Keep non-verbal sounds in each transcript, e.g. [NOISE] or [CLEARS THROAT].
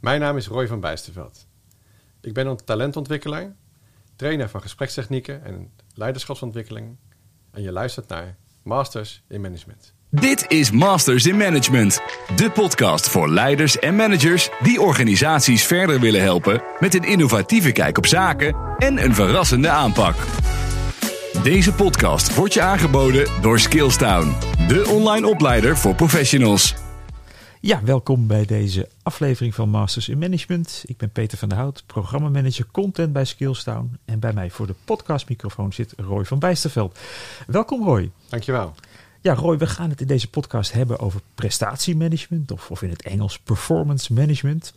Mijn naam is Roy van Bijsterveld. Ik ben een talentontwikkelaar, trainer van gesprekstechnieken en leiderschapsontwikkeling. En je luistert naar Masters in Management. Dit is Masters in Management, de podcast voor leiders en managers die organisaties verder willen helpen met een innovatieve kijk op zaken en een verrassende aanpak. Deze podcast wordt je aangeboden door Skillstown, de online opleider voor professionals. Ja, welkom bij deze aflevering van Masters in Management. Ik ben Peter van der Hout, programmamanager content bij Skillstown. En bij mij voor de podcastmicrofoon zit Roy van Bijsterveld. Welkom Roy. Dankjewel. Ja, Roy, we gaan het in deze podcast hebben over prestatiemanagement, of, of in het Engels performance management.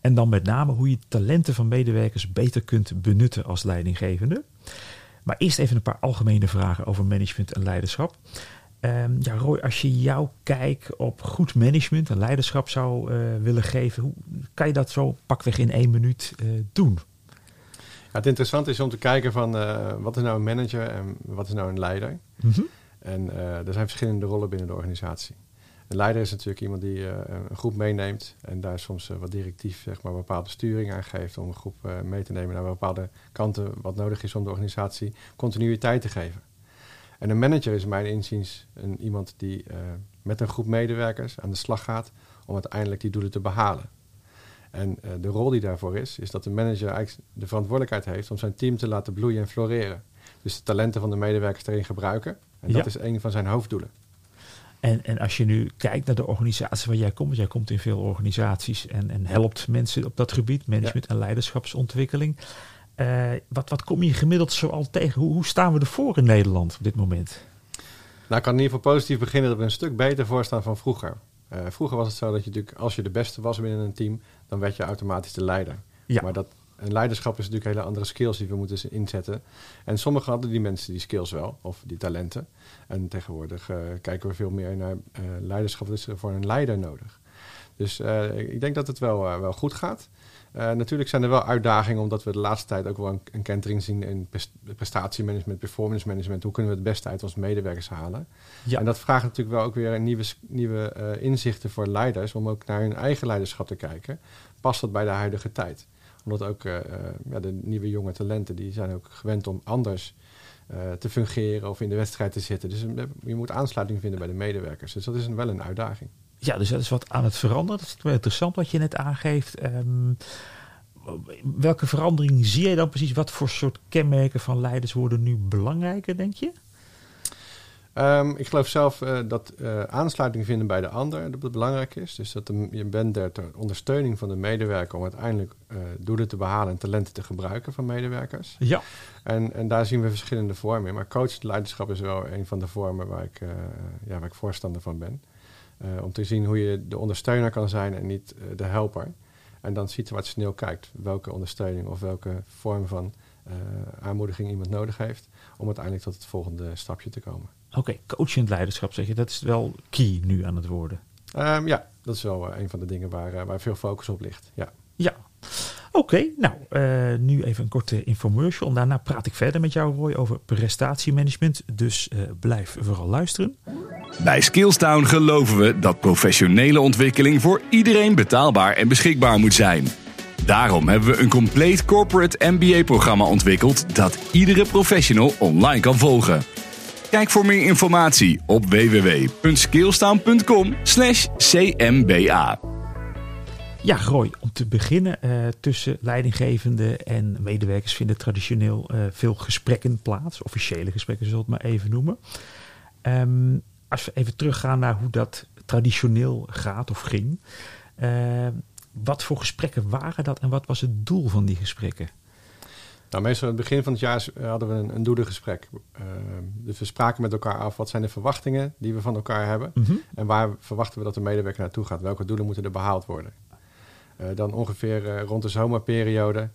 En dan met name hoe je talenten van medewerkers beter kunt benutten als leidinggevende. Maar eerst even een paar algemene vragen over management en leiderschap. Um, ja, Roy, als je jouw kijk op goed management en leiderschap zou uh, willen geven, hoe kan je dat zo pakweg in één minuut uh, doen? Ja, het interessante is om te kijken van uh, wat is nou een manager en wat is nou een leider. Mm -hmm. En er zijn verschillende rollen binnen de organisatie. Een leider is natuurlijk iemand die een groep meeneemt en daar soms wat directief zeg maar, bepaalde sturing aan geeft om een groep mee te nemen naar bepaalde kanten wat nodig is om de organisatie continuïteit te geven. En een manager is mijn inziens een, iemand die uh, met een groep medewerkers aan de slag gaat om uiteindelijk die doelen te behalen. En uh, de rol die daarvoor is, is dat de manager eigenlijk de verantwoordelijkheid heeft om zijn team te laten bloeien en floreren. Dus de talenten van de medewerkers erin gebruiken. En ja. dat is een van zijn hoofddoelen. En, en als je nu kijkt naar de organisatie waar jij komt, jij komt in veel organisaties en, en helpt mensen op dat gebied, management ja. en leiderschapsontwikkeling. Uh, wat, wat kom je gemiddeld zo al tegen? Hoe, hoe, staan we ervoor in Nederland op dit moment? Nou, ik kan in ieder geval positief beginnen dat we een stuk beter voorstaan van vroeger. Uh, vroeger was het zo dat je natuurlijk, als je de beste was binnen een team, dan werd je automatisch de leider. Ja. Maar dat, een leiderschap is natuurlijk hele andere skills die we moeten inzetten. En sommigen hadden die mensen die skills wel, of die talenten. En tegenwoordig uh, kijken we veel meer naar leiderschap. Wat is er voor een leider nodig? Dus ik denk dat het wel, wel goed gaat. Uh, natuurlijk zijn er wel uitdagingen, omdat we de laatste tijd ook wel een, een kentering zien in prestatiemanagement, performance management. Hoe kunnen we het beste uit onze medewerkers halen? Ja. En dat vraagt natuurlijk wel ook weer nieuwe, nieuwe uh, inzichten voor leiders, om ook naar hun eigen leiderschap te kijken. Past dat bij de huidige tijd? Omdat ook uh, ja, de nieuwe jonge talenten, die zijn ook gewend om anders te fungeren of in de wedstrijd te zitten. Dus je moet aansluiting vinden bij de medewerkers. Dus dat is een, wel een uitdaging. Ja, dus dat is wat aan het veranderen. Dat is wel interessant wat je net aangeeft. Um, welke verandering zie je dan precies? Wat voor soort kenmerken van leiders worden nu belangrijker, denk je? Um, ik geloof zelf uh, dat uh, aansluiting vinden bij de ander dat het belangrijk is. Dus dat de, je bent er ter ondersteuning van de medewerker om uiteindelijk uh, doelen te behalen en talenten te gebruiken van medewerkers. Ja. En, en daar zien we verschillende vormen in. Maar coachend leiderschap is wel een van de vormen waar ik, ja, waar ik voorstander van ben. Uh, om te zien hoe je de ondersteuner kan zijn en niet uh, de helper. En dan situationeel kijkt welke ondersteuning of welke vorm van uh, aanmoediging iemand nodig heeft. Om uiteindelijk tot het volgende stapje te komen. Oké, okay, coachend leiderschap zeg je, dat is wel key nu aan het worden. Um, ja, dat is wel een van de dingen waar, waar veel focus op ligt. Ja. Ja. Oké, nou, uh, nu even een korte infomercial. Daarna praat ik verder met jou, Roy, over prestatiemanagement. Dus uh, blijf vooral luisteren. Bij Skillstown geloven we dat professionele ontwikkeling voor iedereen betaalbaar en beschikbaar moet zijn. Daarom hebben we een compleet corporate MBA-programma ontwikkeld dat iedere professional online kan volgen. Kijk voor meer informatie op www.skillstown.com/cmba. Ja, Roy, om te beginnen, uh, tussen leidinggevende en medewerkers vinden traditioneel uh, veel gesprekken plaats. Officiële gesprekken, zullen we het maar even noemen. Um, als we even teruggaan naar hoe dat traditioneel gaat of ging. Uh, wat voor gesprekken waren dat en wat was het doel van die gesprekken? Nou, meestal aan het begin van het jaar hadden we een, een doelengesprek. Uh, dus we spraken met elkaar af wat zijn de verwachtingen die we van elkaar hebben. Mm -hmm. En waar verwachten we dat de medewerker naartoe gaat? Welke doelen moeten er behaald worden? Uh, dan ongeveer uh, rond de zomerperiode.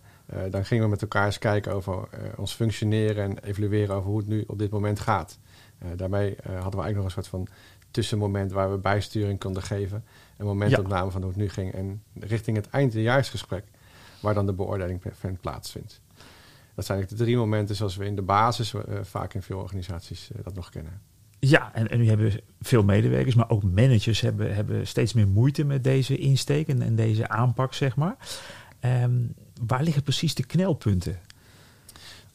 dan gingen we met elkaar eens kijken over ons functioneren en evalueren over hoe het nu op dit moment gaat. daarmee hadden we eigenlijk nog een soort van tussenmoment waar we bijsturing konden geven. Een momentopname ja. van hoe het nu ging. En richting het eindejaarsgesprek, waar dan de beoordeling plaatsvindt. Dat zijn de drie momenten zoals we in de basis uh, vaak in veel organisaties uh, dat nog kennen. Ja, en, en nu hebben veel medewerkers, maar ook managers hebben, hebben steeds meer moeite met deze insteek en, en deze aanpak, zeg maar. Ehm, waar liggen precies de knelpunten?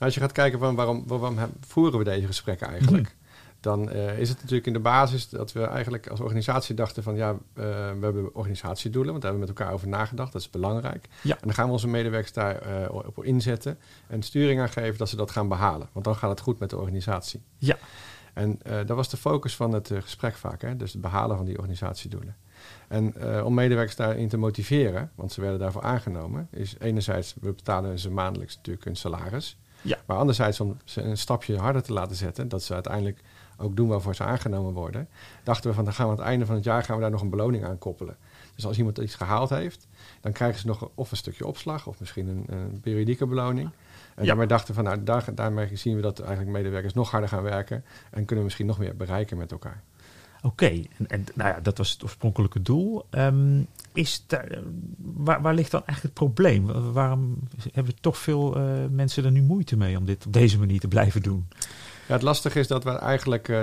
Nou, als je gaat kijken van waarom, waarom voeren we deze gesprekken eigenlijk, mhm. dan uh, is het natuurlijk in de basis dat we eigenlijk als organisatie dachten van ja, uh, we hebben organisatiedoelen, want daar hebben we met elkaar over nagedacht, dat is belangrijk. Ja. En dan gaan we onze medewerkers daar uh, op inzetten en sturing aan geven dat ze dat gaan behalen, want dan gaat het goed met de organisatie. Ja. En dat was de focus van het gesprek vaak, hè? dus het behalen van die organisatiedoelen. En uh, om medewerkers daarin te motiveren, want ze werden daarvoor aangenomen, is enerzijds, we betalen ze maandelijks natuurlijk een salaris. Ja. Maar anderzijds om ze een stapje harder te laten zetten, dat ze uiteindelijk ook doen waarvoor ze aangenomen worden, dachten we van dan gaan we aan het einde van het jaar gaan we daar nog een beloning aan koppelen. Dus als iemand iets gehaald heeft, dan krijgen ze nog of een stukje opslag of misschien een, een periodieke beloning. En ja. daarmee dachten van nou, daar, daarmee zien we dat eigenlijk medewerkers nog harder gaan werken en kunnen we misschien nog meer bereiken met elkaar. Oké, en, en, nou ja, dat was het oorspronkelijke doel. Um, is daar, waar, waar, ligt dan eigenlijk het probleem? Waarom hebben toch veel uh, mensen er nu moeite mee om dit op deze manier te blijven doen? Ja, het lastige is dat we eigenlijk uh,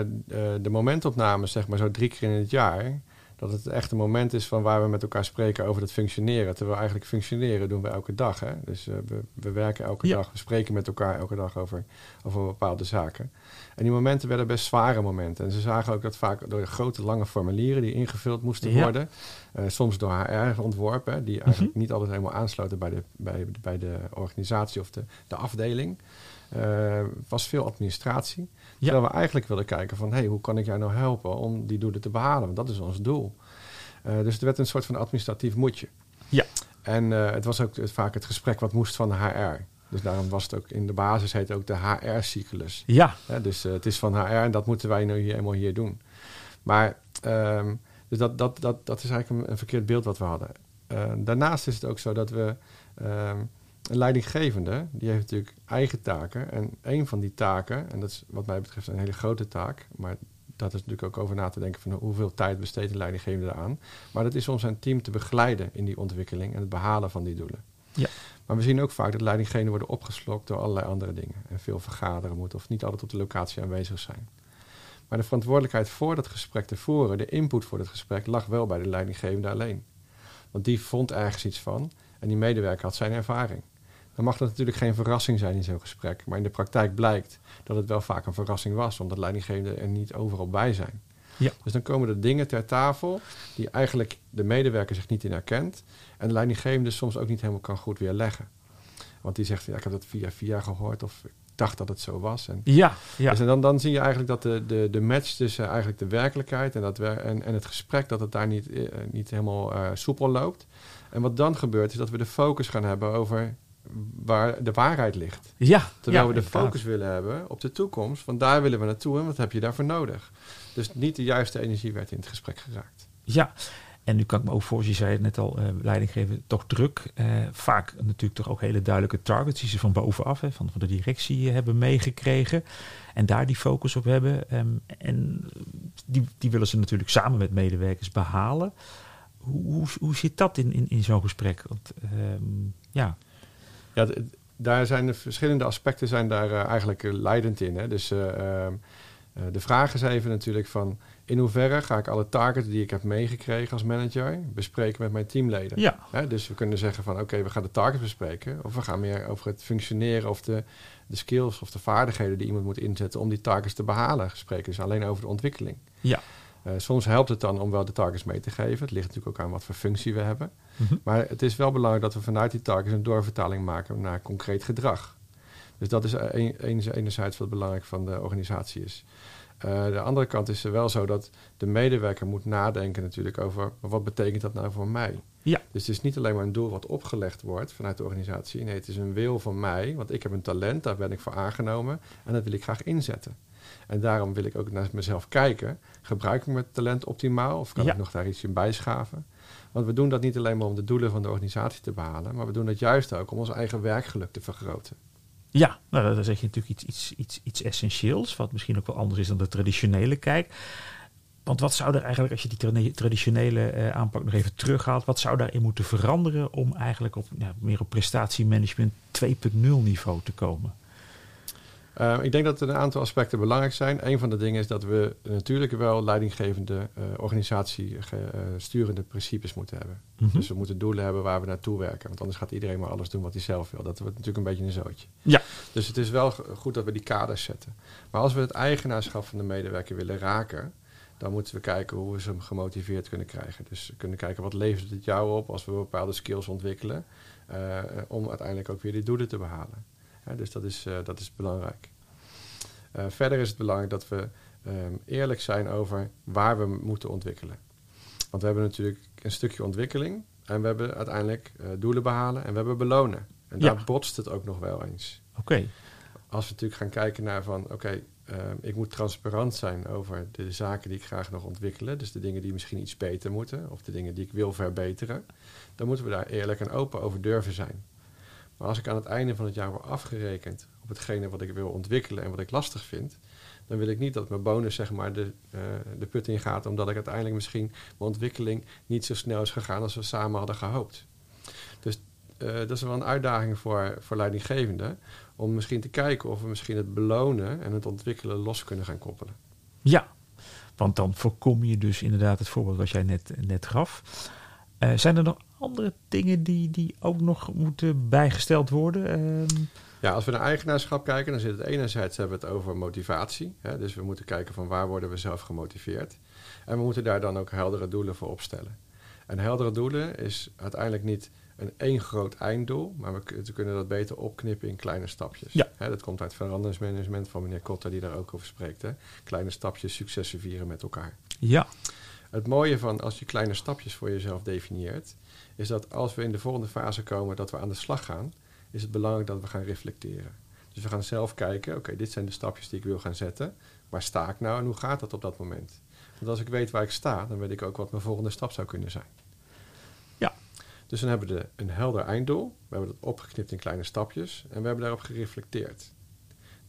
de momentopnames, zeg maar zo drie keer in het jaar, dat het echt een moment is van waar we met elkaar spreken over het functioneren. Terwijl eigenlijk functioneren doen we elke dag. Hè? Dus uh, we, we, werken elke dag, we spreken met elkaar elke dag over, over bepaalde zaken. En die momenten werden best zware momenten. En ze zagen ook dat vaak door grote lange formulieren die ingevuld moesten ja. worden, uh, soms door HR ontworpen, die eigenlijk mm -hmm. niet altijd helemaal aansloten bij de, bij, bij de organisatie of de, de afdeling. Uh, was veel administratie. Ja. Terwijl we eigenlijk willen kijken van... Hey, hoe kan ik jou nou helpen om die doelen te behalen? Want dat is ons doel. Uh, dus het werd een soort van administratief moedje. Ja. En uh, het was ook vaak het gesprek wat moest van de HR. Dus daarom was het ook in de basis heet ook de HR-cyclus. Ja. dus het is van HR en dat moeten wij nu hier, helemaal hier doen. Maar um, dus dat, dat, dat, dat is eigenlijk een, een verkeerd beeld wat we hadden. daarnaast is het ook zo dat we... Um, een leidinggevende, die heeft natuurlijk eigen taken. En een van die taken, en dat is wat mij betreft een hele grote taak, maar dat is natuurlijk ook over na te denken van hoeveel tijd besteedt een leidinggevende eraan. Maar dat is om zijn team te begeleiden in die ontwikkeling en het behalen van die doelen. Ja. Maar we zien ook vaak dat leidinggevenden worden opgeslokt door allerlei andere dingen. En veel vergaderen moeten of niet altijd op de locatie aanwezig zijn. Maar de verantwoordelijkheid voor dat gesprek te voeren, de input voor het gesprek, lag wel bij de leidinggevende alleen. Want die vond ergens iets van en die medewerker had zijn ervaring. Dan mag dat natuurlijk geen verrassing zijn in zo'n gesprek. Maar in de praktijk blijkt dat het wel vaak een verrassing was, omdat leidinggevenden er niet overal bij zijn. Ja. Dus dan komen er dingen ter tafel die eigenlijk de medewerker zich niet in herkent. En de leidinggevende soms ook niet helemaal kan goed weerleggen. Want die zegt, ja, ik heb dat via via gehoord of ik dacht dat het zo was. En, ja, ja. Dus dan, dan zie je eigenlijk dat de, de, de match tussen eigenlijk de werkelijkheid en, dat wer en, en het gesprek, dat het daar niet, uh, niet helemaal uh, soepel loopt. En wat dan gebeurt is dat we de focus gaan hebben over waar de waarheid ligt. Ja, Terwijl ja, we de focus willen hebben op de toekomst, want daar willen we naartoe en wat heb je daarvoor nodig? Dus niet de juiste energie werd in het gesprek geraakt. Ja, en nu kan ik me ook voor, je zei het net al, uh, leidinggeven toch druk. Uh, vaak natuurlijk toch ook hele duidelijke targets die ze van bovenaf, hè, van, van de directie hebben meegekregen. En daar die focus op hebben. Um, en die, die willen ze natuurlijk samen met medewerkers behalen. Hoe, hoe, hoe zit dat in, in, in zo'n gesprek? Want, um, ja. Ja, daar zijn de verschillende aspecten zijn daar uh, eigenlijk leidend in. Hè. Dus uh, uh, de vraag is even natuurlijk van... in hoeverre ga ik alle targets die ik heb meegekregen als manager... bespreken met mijn teamleden. Ja. Hè, dus we kunnen zeggen van... oké, we gaan de targets bespreken... of we gaan meer over het functioneren... of de, de skills of de vaardigheden die iemand moet inzetten... om die targets te behalen. Spreken dus alleen over de ontwikkeling. Ja. Uh, soms helpt het dan om wel de targets mee te geven. Het ligt natuurlijk ook aan wat voor functie we hebben. Mm -hmm. Maar het is wel belangrijk dat we vanuit die targets een doorvertaling maken naar concreet gedrag. Dus dat is enerzijds wat belangrijk van de organisatie is. Uh, de andere kant is er wel zo dat de medewerker moet nadenken natuurlijk over wat betekent dat nou voor mij. Ja. Dus het is niet alleen maar een doel wat opgelegd wordt vanuit de organisatie. Nee, het is een wil van mij, want ik heb een talent, daar ben ik voor aangenomen en dat wil ik graag inzetten. En daarom wil ik ook naar mezelf kijken. Gebruik ik mijn talent optimaal of kan ja. ik nog daar iets in bijschaven? Want we doen dat niet alleen maar om de doelen van de organisatie te behalen, maar we doen dat juist ook om ons eigen werkgeluk te vergroten. Ja, nou, dan zeg je natuurlijk iets, iets, iets, iets essentieels, wat misschien ook wel anders is dan de traditionele kijk. Want wat zou er eigenlijk, als je die traditionele uh, aanpak nog even terughaalt, wat zou daarin moeten veranderen om eigenlijk op, meer op prestatiemanagement 2.0 niveau te komen? Uh, ik denk dat er een aantal aspecten belangrijk zijn. Een van de dingen is dat we natuurlijk wel leidinggevende uh, organisatie sturende principes moeten hebben. Mm -hmm. Dus we moeten doelen hebben waar we naartoe werken. Want anders gaat iedereen maar alles doen wat hij zelf wil. Dat wordt natuurlijk een beetje een zootje. Ja. Dus het is wel goed dat we die kaders zetten. Maar als we het eigenaarschap van de medewerker willen raken, dan moeten we kijken hoe we ze gemotiveerd kunnen krijgen. Dus we kunnen kijken wat levert het jou op als we bepaalde skills ontwikkelen. Uh, om uiteindelijk ook weer die doelen te behalen. Ja, dus dat is, uh, dat is belangrijk. Uh, verder is het belangrijk dat we um, eerlijk zijn over waar we moeten ontwikkelen. Want we hebben natuurlijk een stukje ontwikkeling en we hebben uiteindelijk doelen behalen en we hebben belonen. En Ja. daar botst het ook nog wel eens. Oké. Als we natuurlijk gaan kijken naar van, oké, ehm, ik moet transparant zijn over de zaken die ik graag nog ontwikkelen. Dus de dingen die misschien iets beter moeten, of de dingen die ik wil verbeteren. Dan moeten we daar eerlijk en open over durven zijn. Maar als ik aan het einde van het jaar word afgerekend op hetgene wat ik wil ontwikkelen en wat ik lastig vind, dan wil ik niet dat mijn bonus zeg maar de, eh, de put in gaat, omdat ik uiteindelijk misschien mijn ontwikkeling niet zo snel is gegaan als we samen hadden gehoopt. Dus eh, dat is wel een uitdaging voor, voor leidinggevenden, om misschien te kijken of we misschien het belonen en het ontwikkelen los kunnen gaan koppelen. Ja, want dan voorkom je dus inderdaad het voorbeeld wat jij net, net gaf. Eh, zijn er nog andere dingen die, die ook nog moeten bijgesteld worden? Ehm, Ja, als we naar eigenaarschap kijken, dan zit het enerzijds hebben we het over motivatie. Hè, dus we moeten kijken van waar worden we zelf gemotiveerd. En we moeten daar dan ook heldere doelen voor opstellen. En heldere doelen is uiteindelijk niet een één groot einddoel, maar we, kunnen dat beter opknippen in kleine stapjes. Ja. Hè, dat komt uit veranderingsmanagement van meneer Kotter, die daar ook over spreekt. Hè. Kleine stapjes, successen vieren met elkaar. ja, Het mooie van als je kleine stapjes voor jezelf definieert, is dat als we in de volgende fase komen dat we aan de slag gaan, is het belangrijk dat we gaan reflecteren. Dus we gaan zelf kijken, oké, dit zijn de stapjes die ik wil gaan zetten. Waar sta ik nou en hoe gaat dat op dat moment? Want als ik weet waar ik sta, dan weet ik ook wat mijn volgende stap zou kunnen zijn. Ja. Dus dan hebben we de, een helder einddoel. We hebben dat opgeknipt in kleine stapjes en we hebben daarop gereflecteerd.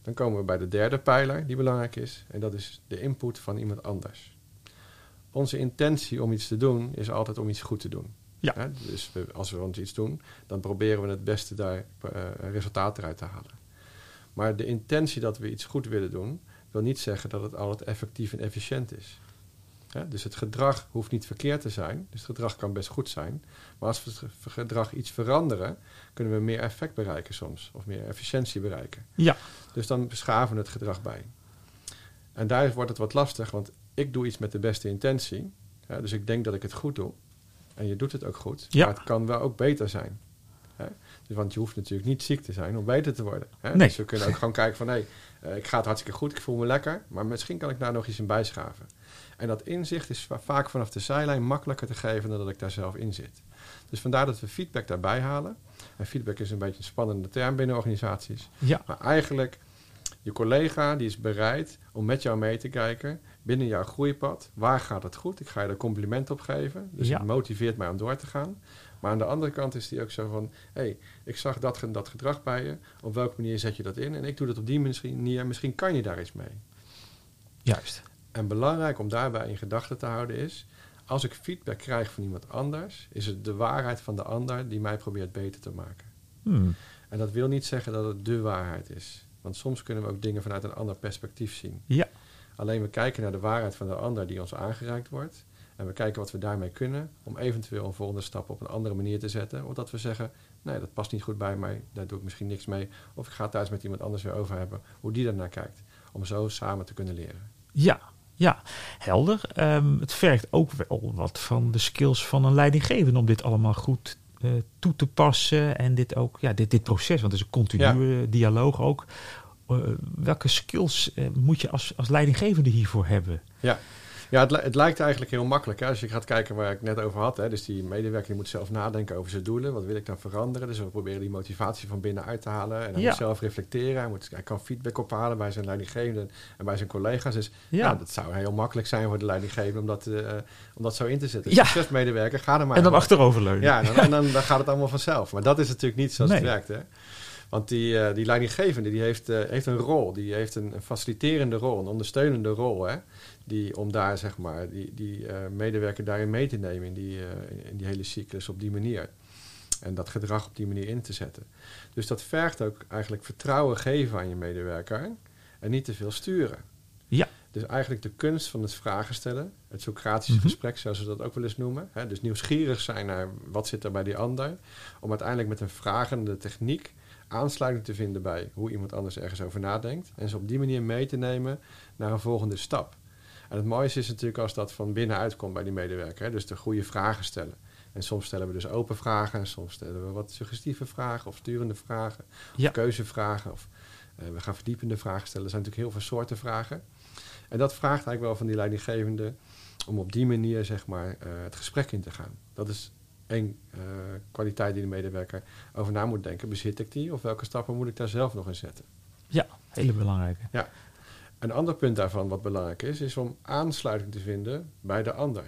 Dan komen we bij de derde pijler die belangrijk is en dat is de input van iemand anders. Onze intentie om iets te doen is altijd om iets goed te doen. Ja. Hè? Dus we, als we ons iets doen, dan proberen we het beste daar een resultaat eruit te halen. Maar de intentie dat we iets goed willen doen, wil niet zeggen dat het altijd effectief en efficiënt is. Hè? Dus het gedrag hoeft niet verkeerd te zijn. Dus het gedrag kan best goed zijn. Maar als we het ge- gedrag iets veranderen, kunnen we meer effect bereiken soms. Of meer efficiëntie bereiken. ja, Dus dan beschaven we het gedrag bij. En daar wordt het wat lastig, want ik doe iets met de beste intentie. Hè, dus ik denk dat ik het goed doe. En je doet het ook goed. Ja. Maar het kan wel ook beter zijn. Hè? Dus, want je hoeft natuurlijk niet ziek te zijn om beter te worden. Hè? Nee. Dus we kunnen ook gewoon kijken van... hé, hey, ik ga het hartstikke goed, ik voel me lekker... maar misschien kan ik daar nog iets in bijschaven. En dat inzicht is va- vaak vanaf de zijlijn makkelijker te geven... dan dat ik daar zelf in zit. Dus vandaar dat we feedback daarbij halen. En feedback is een beetje een spannende term binnen organisaties. ja, Maar eigenlijk, je collega die is bereid om met jou mee te kijken binnen jouw groeipad. Waar gaat het goed? Ik ga je er compliment op geven. Dus Ja. het motiveert mij om door te gaan. Maar aan de andere kant is die ook zo van... hé, hey, ik zag dat gedrag bij je. Op welke manier zet je dat in? En ik doe dat op die manier. Misschien kan je daar iets mee. juist. En belangrijk om daarbij in gedachten te houden is... als ik feedback krijg van iemand anders... is het de waarheid van de ander die mij probeert beter te maken. Hmm. En dat wil niet zeggen dat het de waarheid is. Want soms kunnen we ook dingen vanuit een ander perspectief zien. Ja, Alleen we kijken naar de waarheid van de ander die ons aangereikt wordt. En we kijken wat we daarmee kunnen om eventueel een volgende stap op een andere manier te zetten. Of dat we zeggen, nee, dat past niet goed bij mij, daar doe ik misschien niks mee. Of ik ga het thuis met iemand anders weer over hebben, hoe die daarnaar kijkt. Om zo samen te kunnen leren. ja, ja. Helder. Ehm, het vergt ook wel wat van de skills van een leidinggevende om dit allemaal goed eh, toe te passen. En dit ook, ja, dit, dit proces, want het is een continue dialoog ook. Eh, welke skills eh, moet je als, als leidinggevende hiervoor hebben? Ja, ja het, het lijkt eigenlijk heel makkelijk. Hè? Als je gaat kijken waar ik net over had. Hè? Dus die medewerker die moet zelf nadenken over zijn doelen. Wat wil ik dan veranderen? Dus we proberen die motivatie van binnenuit te halen. En hij Ja. moet zelf reflecteren. Hij, moet, hij kan feedback ophalen bij zijn leidinggevende en bij zijn collega's. Dus ja. Ja. dat zou heel makkelijk zijn voor de leidinggevende om dat, eh, om dat zo in te zetten. Ja. Succesmedewerker, ga er maar. en dan achteroverleunen. Ja, en dan, en dan, dan gaat het allemaal vanzelf. Maar dat is natuurlijk niet zoals Nee. het werkt. Hè? Want die, eh, die leidinggevende die heeft, eh, heeft een rol. Die heeft een, een faciliterende rol, een ondersteunende rol. Hè? Die, om daar, zeg maar, die, die eh, medewerker daarin mee te nemen in die, in die hele cyclus op die manier. En dat gedrag op die manier in te zetten. Dus dat vergt ook eigenlijk vertrouwen geven aan je medewerker en niet te veel sturen. Ja. Dus eigenlijk de kunst van het vragen stellen, het Socratische mhm. gesprek, zoals ze dat ook wel eens noemen. Hè? Dus nieuwsgierig zijn naar wat zit er bij die ander, om uiteindelijk met een vragende techniek aansluiting te vinden bij hoe iemand anders ergens over nadenkt. En ze op die manier mee te nemen naar een volgende stap. En het mooiste is natuurlijk als dat van binnenuit komt bij die medewerker. Hè? Dus de goede vragen stellen. En soms stellen we dus open vragen, en soms stellen we wat suggestieve vragen of sturende vragen, of keuzevragen. Of uh, we gaan verdiepende vragen stellen. Er zijn natuurlijk heel veel soorten vragen. En dat vraagt eigenlijk wel van die leidinggevende om op die manier zeg maar, uh, het gesprek in te gaan. Dat is één uh, kwaliteit die de medewerker over na moet denken. Bezit ik die of welke stappen moet ik daar zelf nog in zetten? Ja, hele belangrijke. Ja. Een ander punt daarvan wat belangrijk is, is om aansluiting te vinden bij de ander.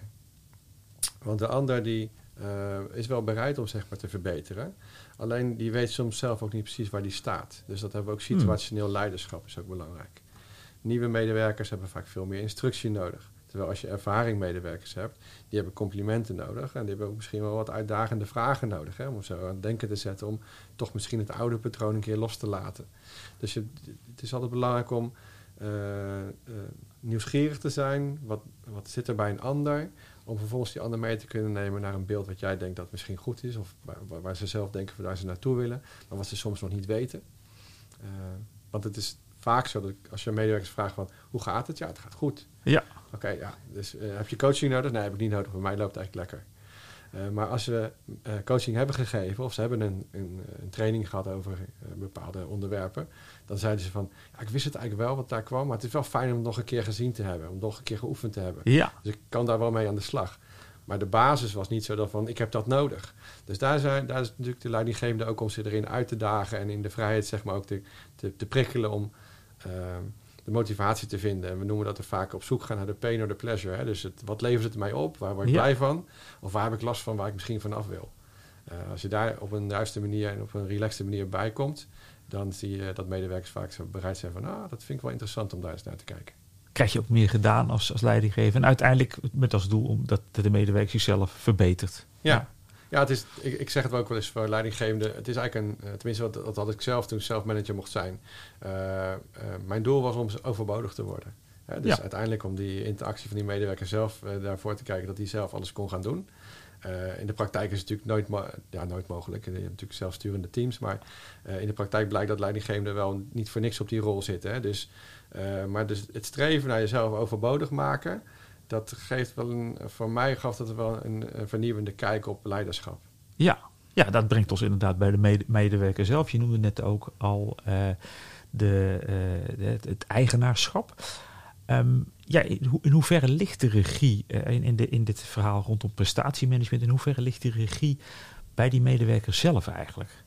Want de ander die uh, is wel bereid om zeg maar te verbeteren. Alleen die weet soms zelf ook niet precies waar die staat. Dus dat hebben we ook hmm. situationeel leiderschap is ook belangrijk. Nieuwe medewerkers hebben vaak veel meer instructie nodig. Terwijl als je ervaring medewerkers hebt, die hebben complimenten nodig. En die hebben ook misschien wel wat uitdagende vragen nodig. Hè, om zo aan het denken te zetten. Om toch misschien het oude patroon een keer los te laten. Dus je, het is altijd belangrijk om uh, uh, nieuwsgierig te zijn. Wat, wat zit er bij een ander? Om vervolgens die ander mee te kunnen nemen naar een beeld wat jij denkt dat misschien goed is. Of waar, waar ze zelf denken waar ze naartoe willen. Maar wat ze soms nog niet weten. Uh, want het is vaak zo dat als je medewerkers vraagt van hoe gaat het? Ja, het gaat goed. Ja. Oké, ja. Dus uh, heb je coaching nodig? Nee, heb ik niet nodig. Bij mij loopt het eigenlijk lekker. Uh, maar als ze uh, coaching hebben gegeven of ze hebben een, een, een training gehad over bepaalde onderwerpen, dan zeiden ze van, ja, ik wist het eigenlijk wel wat daar kwam, maar het is wel fijn om het nog een keer gezien te hebben, om nog een keer geoefend te hebben. Ja. Dus ik kan daar wel mee aan de slag. Maar de basis was niet zo dat van, ik heb dat nodig. Dus daar, zijn, daar is natuurlijk de leidinggevende ook om ze erin uit te dagen en in de vrijheid zeg maar ook te, te, te prikkelen om de motivatie te vinden. En we noemen dat er vaak op zoek gaan naar de pain or the pleasure. Hè? Dus het, wat levert het mij op? Waar word ik blij van? Of waar heb ik last van waar ik misschien vanaf wil? Uh, als je daar op een juiste manier en op een relaxte manier bij komt, dan zie je dat medewerkers vaak zo bereid zijn van, ah, dat vind ik wel interessant om daar eens naar te kijken. Krijg je ook meer gedaan als, als leidinggever en uiteindelijk met als doel om dat de medewerker zichzelf verbetert. ja. Ja, het is, ik, ik zeg het ook wel eens voor leidinggevende. Het is eigenlijk een, eh, tenminste wat, dat had ik zelf toen zelfmanager mocht zijn. Uh, uh, mijn doel was om overbodig te worden. dus ja. uiteindelijk om die interactie van die medewerker zelf uh, daarvoor te kijken dat hij zelf alles kon gaan doen. in de praktijk is het natuurlijk nooit, ja, nooit mogelijk. Je hebt natuurlijk zelfsturende teams, maar in de praktijk blijkt dat leidinggevenden wel niet voor niks op die rol zitten. Hè. Dus, maar dus het streven naar jezelf overbodig maken, dat geeft wel een, voor mij gaf dat wel een, vernieuwende kijk op leiderschap. Ja, ja, dat brengt ons inderdaad bij de medewerker zelf. Je noemde net ook al uh, de, uh, het, het, eigenaarschap. Um, ja, in, ho in, hoeverre ligt de regie uh, in, in, de, in dit verhaal rondom prestatiemanagement? In hoeverre ligt die regie bij die medewerker zelf eigenlijk?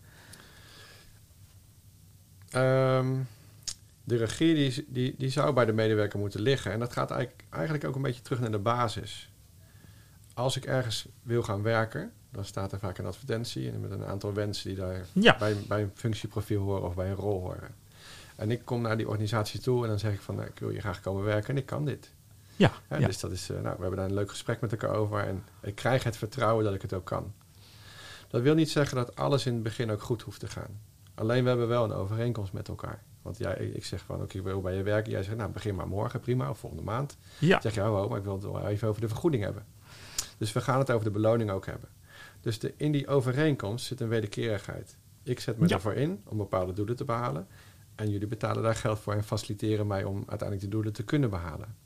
Um, de regie die, die, die zou bij de medewerker moeten liggen. En dat gaat eigenlijk, eigenlijk ook een beetje terug naar de basis. Als ik ergens wil gaan werken, dan staat er vaak een advertentie met een aantal wensen die daar bij, bij een functieprofiel horen of bij een rol horen. En ik kom naar die organisatie toe en dan zeg ik van nou, ik wil je graag komen werken en ik kan dit. Ja, ja, Dus dat is, uh, nou, we hebben daar een leuk gesprek met elkaar over en ik krijg het vertrouwen dat ik het ook kan. Dat wil niet zeggen dat alles in het begin ook goed hoeft te gaan. Alleen we hebben wel een overeenkomst met elkaar. Want jij, ik zeg van, oké, ik wil bij je werken. Jij zegt, nou, begin maar morgen, prima, of volgende maand. Ja. zeg je, oh, maar ik wil het wel even over de vergoeding hebben. Dus we gaan het over de beloning ook hebben. Dus de, in die overeenkomst zit een wederkerigheid. Ik zet me ervoor in om bepaalde doelen te behalen. En jullie betalen daar geld voor en faciliteren mij om uiteindelijk die doelen te kunnen behalen.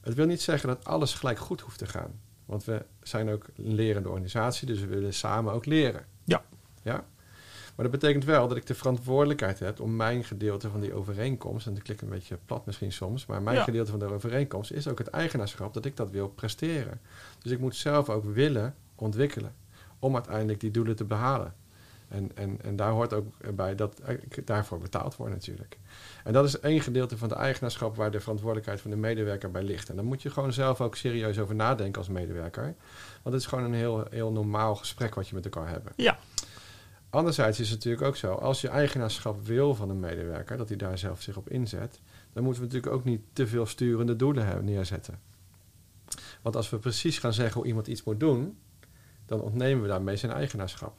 Het wil niet zeggen dat alles gelijk goed hoeft te gaan. Want we zijn ook een lerende organisatie, dus we willen samen ook leren. Ja. Ja? Maar dat betekent wel dat ik de verantwoordelijkheid heb om mijn gedeelte van die overeenkomst, en dat klinkt een beetje plat misschien soms, maar mijn gedeelte van de overeenkomst is ook het eigenaarschap dat ik dat wil presteren. Dus ik moet zelf ook willen ontwikkelen om uiteindelijk die doelen te behalen. En, en, en daar hoort ook bij dat ik daarvoor betaald word natuurlijk. En dat is één gedeelte van de eigenaarschap waar de verantwoordelijkheid van de medewerker bij ligt. En dan moet je gewoon zelf ook serieus over nadenken als medewerker. Want het is gewoon een heel, heel normaal gesprek wat je met elkaar hebt. Ja. Anderzijds is het natuurlijk ook zo, als je eigenaarschap wil van een medewerker, dat hij daar zelf zich op inzet, dan moeten we natuurlijk ook niet te veel sturende doelen neerzetten. Want als we precies gaan zeggen hoe iemand iets moet doen, dan ontnemen we daarmee zijn eigenaarschap.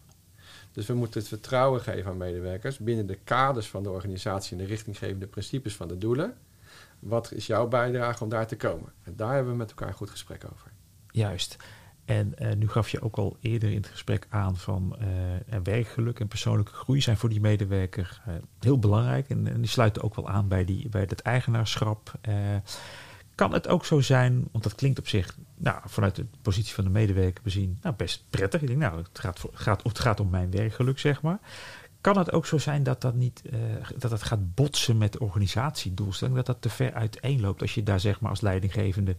Dus we moeten het vertrouwen geven aan medewerkers binnen de kaders van de organisatie en de richtinggevende principes van de doelen. Wat is jouw bijdrage om daar te komen? En daar hebben we met elkaar een goed gesprek over. Juist. En uh, nu gaf je ook al eerder in het gesprek aan van uh, werkgeluk en persoonlijke groei zijn voor die medewerker uh, heel belangrijk. En, en, die sluiten ook wel aan bij, die, bij het eigenaarschap. kan het ook zo zijn, want dat klinkt op zich nou, vanuit de positie van de medewerker bezien nou, best prettig. Ik denk, nou, het gaat, gaat, gaat om mijn werkgeluk, zeg maar. Kan het ook zo zijn dat dat, niet, dat dat gaat botsen met organisatiedoelstellingen? Dat dat te ver uiteenloopt als je daar zeg maar als leidinggevende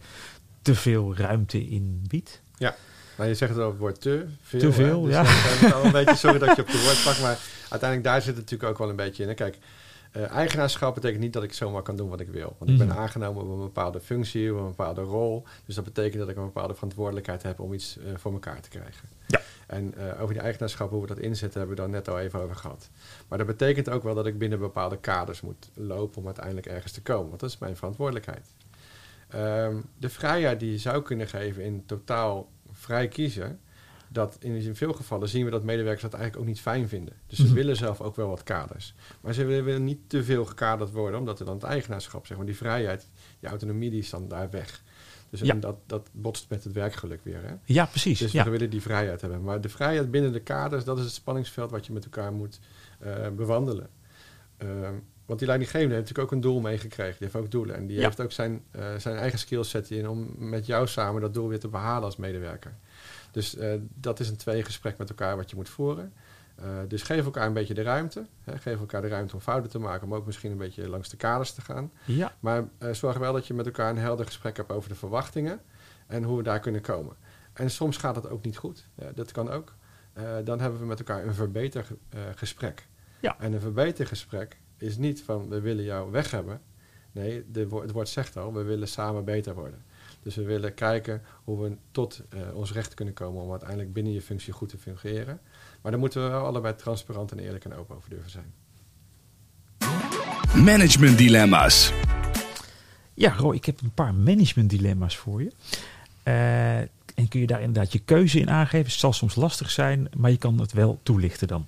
te veel ruimte in biedt? Ja, nou, je zegt het over het woord te veel. Te veel, dus ja. Een beetje sorry dat je op de woord pakt, maar uiteindelijk daar zit het natuurlijk ook wel een beetje in. Kijk, uh, eigenaarschap betekent niet dat ik zomaar kan doen wat ik wil. Want ik ben Mhm. aangenomen op een bepaalde functie, op een bepaalde rol. Dus dat betekent dat ik een bepaalde verantwoordelijkheid heb om iets uh, voor elkaar te krijgen. Ja. En uh, over die eigenaarschap, hoe we dat inzetten, hebben we daar net al even over gehad. Maar dat betekent ook wel dat ik binnen bepaalde kaders moet lopen om uiteindelijk ergens te komen. Want dat is mijn verantwoordelijkheid. Um, de vrijheid die je zou kunnen geven in totaal vrij kiezen, dat in veel gevallen zien we dat medewerkers dat eigenlijk ook niet fijn vinden. Dus ze Mhm. willen zelf ook wel wat kaders. Maar ze willen, niet te veel gekaderd worden, omdat er dan het eigenaarschap, zeg maar, die vrijheid, die autonomie, die is dan daar weg. Dus Ja. en dat, dat botst met het werkgeluk weer. Hè? Ja, precies. Dus ja. we willen die vrijheid hebben. Maar de vrijheid binnen de kaders, dat is het spanningsveld wat je met elkaar moet uh, bewandelen. Uh, want die leidinggevende heeft natuurlijk ook een doel meegekregen. Die heeft ook doelen. En die Ja. heeft ook zijn, uh, zijn eigen skillset in om met jou samen dat doel weer te behalen als medewerker. Dus uh, dat is een tweegesprek met elkaar wat je moet voeren. Uh, dus geef elkaar een beetje de ruimte. Hè. Geef elkaar de ruimte om fouten te maken, maar ook misschien een beetje langs de kaders te gaan. Ja. Maar zorg wel dat je met elkaar een helder gesprek hebt over de verwachtingen en hoe we daar kunnen komen. En soms gaat het ook niet goed. Ja, dat kan ook. Dan hebben we met elkaar een verbetergesprek. Ja. En een verbetergesprek is niet van we willen jou weg hebben. Nee, de, het woord zegt al, we willen samen beter worden. Dus we willen kijken hoe we tot uh, ons recht kunnen komen om uiteindelijk binnen je functie goed te fungeren. Maar daar moeten we wel allebei transparant en eerlijk en open over durven zijn. Management dilemma's. Ja, Roy, ik heb een paar management dilemma's voor je. Uh, en kun je daar inderdaad je keuze in aangeven. Het zal soms lastig zijn, maar je kan het wel toelichten dan.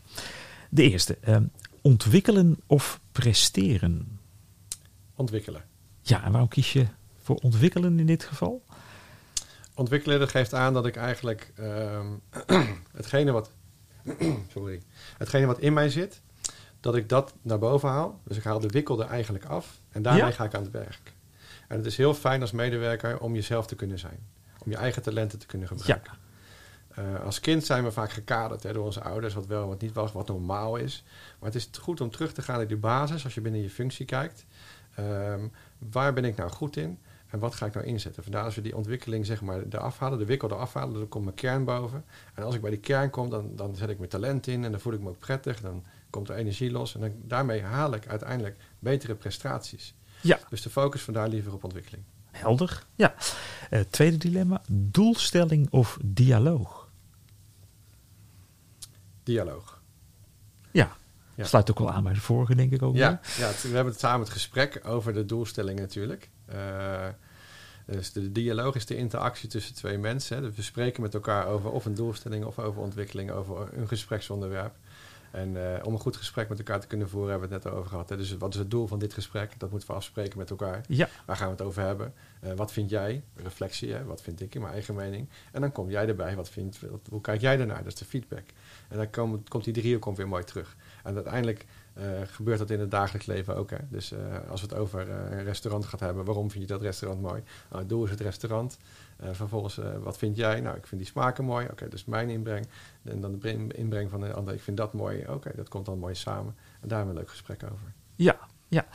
De eerste, uh, ontwikkelen of presteren? Ontwikkelen. Ja, en waarom kies je voor ontwikkelen in dit geval? Ontwikkelen dat geeft aan dat ik eigenlijk uh, [CLEARS THROAT] hetgene wat, [CLEARS THROAT] sorry, hetgene wat in mij zit, dat ik dat naar boven haal. Dus ik haal de wikkel er eigenlijk af en daarmee ja? ga ik aan het werk. En het is heel fijn als medewerker om jezelf te kunnen zijn. Om je eigen talenten te kunnen gebruiken. Ja. Uh, als kind zijn we vaak gekaderd hè, door onze ouders, wat wel en wat niet was, wat normaal is. Maar het is goed om terug te gaan naar die basis, als je binnen je functie kijkt. Um, waar ben ik nou goed in en wat ga ik nou inzetten? Vandaar als we die ontwikkeling zeg maar eraf halen, de wikkel eraf halen, dan komt mijn kern boven. En als ik bij die kern kom, dan, dan zet ik mijn talent in en dan voel ik me ook prettig. Dan komt er energie los en dan, daarmee haal ik uiteindelijk betere prestaties. Ja. Dus de focus vandaar liever op ontwikkeling. Helder, ja. Uh, tweede dilemma, doelstelling of dialoog? Dialoog. Ja, ja. sluit ook wel aan bij de vorige, denk ik ook. Ja, ja we hebben het samen het gesprek over de doelstelling natuurlijk. Uh, dus de dialoog is de interactie tussen twee mensen. Hè. Dus we spreken met elkaar over of een doelstelling of over ontwikkeling, over een gespreksonderwerp. En uh, om een goed gesprek met elkaar te kunnen voeren, hebben we het net over gehad. Hè. Dus wat is het doel van dit gesprek? Dat moeten we afspreken met elkaar. Ja. Waar gaan we het over hebben? Uh, wat vind jij? Reflectie, hè? wat vind ik in mijn eigen mening? En dan kom jij erbij. Wat vind, wat, hoe kijk jij ernaar? Dat is de feedback. En dan kom, komt die driehoek weer mooi terug. En uiteindelijk uh, gebeurt dat in het dagelijks leven ook. Hè? Dus als we het over een restaurant gaat hebben, waarom vind je dat restaurant mooi? Nou, het doel is het restaurant. Vervolgens, wat vind jij? Nou, ik vind die smaken mooi. Oké, okay, dus mijn inbreng. En dan de inbreng van de ander. Ik vind dat mooi. Oké, okay, dat komt dan mooi samen. En daar hebben we een leuk gesprek over. Ja, ja.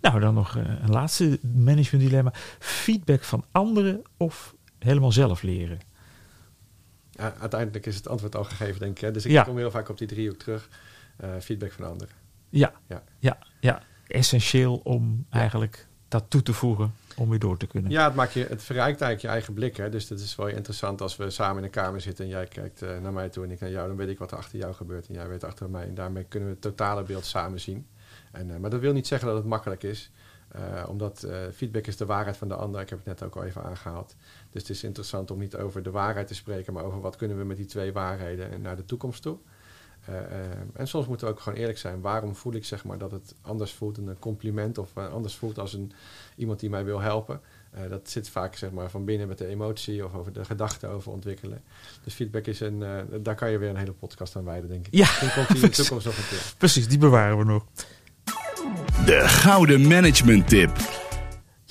Nou, dan nog een laatste management dilemma. Feedback van anderen of helemaal zelf leren? Ja, uiteindelijk is het antwoord al gegeven, denk ik. Hè? Dus ik ja. kom heel vaak op die driehoek terug. Uh, feedback van anderen. Ja, ja, ja, ja. essentieel om eigenlijk dat toe te voegen om weer door te kunnen. Ja, het, maakt je, het verrijkt eigenlijk je eigen blik. Hè? Dus dat is wel interessant als we samen in een kamer zitten en jij kijkt uh, naar mij toe en ik naar jou. Dan weet ik wat er achter jou gebeurt en jij weet achter mij. En daarmee kunnen we het totale beeld samen zien. En, uh, maar dat wil niet zeggen dat het makkelijk is. omdat feedback is de waarheid van de ander. Ik heb het net ook al even aangehaald. Dus het is interessant om niet over de waarheid te spreken, maar over wat kunnen we met die twee waarheden naar de toekomst toe. Uh, en soms moeten we ook gewoon eerlijk zijn. Waarom voel ik zeg maar dat het anders voelt, een compliment of anders voelt als een, iemand die mij wil helpen? Uh, dat zit vaak zeg maar, van binnen met de emotie of over de gedachten over ontwikkelen. Dus feedback is een, uh, daar kan je weer een hele podcast aan wijden, denk ik. Ja, komt die in de toekomst nog een keer. Precies, die bewaren we nog. De gouden management tip.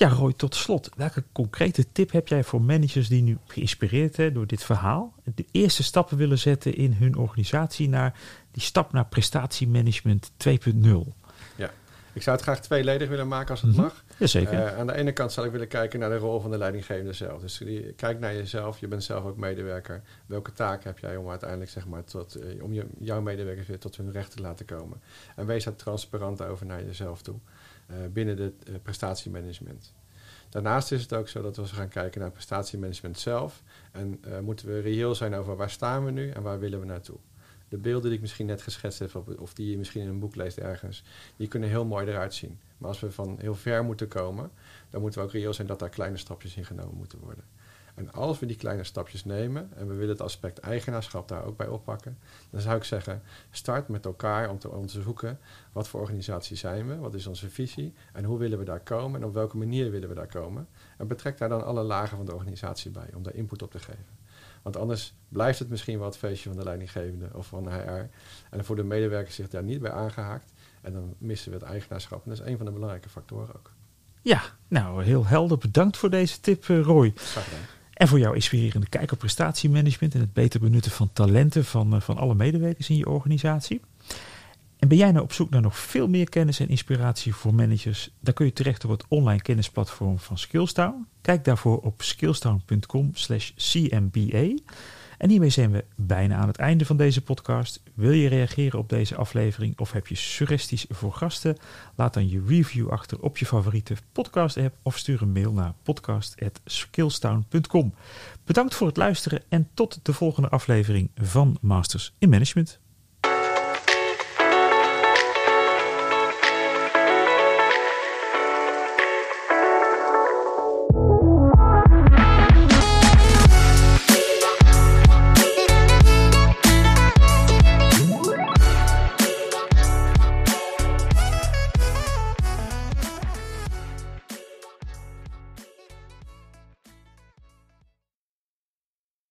Ja, Roy, tot slot. Welke concrete tip heb jij voor managers die nu geïnspireerd zijn door dit verhaal, de eerste stappen willen zetten in hun organisatie naar die stap naar prestatiemanagement 2.0? Ja, ik zou het graag tweeledig willen maken als het mm -hmm. mag. Jazeker. Uh, aan de ene kant zou ik willen kijken naar de rol van de leidinggevende zelf. Dus kijk naar jezelf, je bent zelf ook medewerker. Welke taak heb jij om uiteindelijk zeg maar, tot, uh, om je, jouw medewerkers weer tot hun recht te laten komen? En wees daar transparant over naar jezelf toe. Uh, binnen het uh, prestatiemanagement. Daarnaast is het ook zo dat we gaan kijken naar prestatiemanagement zelf. En uh, moeten we reëel zijn over waar staan we nu en waar willen we naartoe. De beelden die ik misschien net geschetst heb, of die je misschien in een boek leest ergens, die kunnen heel mooi eruit zien. Maar als we van heel ver moeten komen, dan moeten we ook reëel zijn dat daar kleine stapjes in genomen moeten worden. En als we die kleine stapjes nemen en we willen het aspect eigenaarschap daar ook bij oppakken, dan zou ik zeggen, start met elkaar om te onderzoeken wat voor organisatie zijn we, wat is onze visie en hoe willen we daar komen en op welke manier willen we daar komen. En betrek daar dan alle lagen van de organisatie bij om daar input op te geven. Want anders blijft het misschien wel het feestje van de leidinggevende of van HR. En voor de medewerkers zich daar niet bij aangehaakt. En dan missen we het eigenaarschap. En dat is een van de belangrijke factoren ook. Ja, nou heel helder. Bedankt voor deze tip, Roy. Graag gedaan. En voor jouw inspirerende kijk op prestatiemanagement en het beter benutten van talenten van, uh, van alle medewerkers in je organisatie. En ben jij nou op zoek naar nog veel meer kennis en inspiratie voor managers? Dan kun je terecht op het online kennisplatform van Skillstown. Kijk daarvoor op skillstown.com/cmba. En hiermee zijn we bijna aan het einde van deze podcast. Wil je reageren op deze aflevering of heb je suggesties voor gasten? Laat dan je review achter op je favoriete podcast-app of stuur een mail naar podcast.skillstown.com. Bedankt voor het luisteren en tot de volgende aflevering van Masters in Management.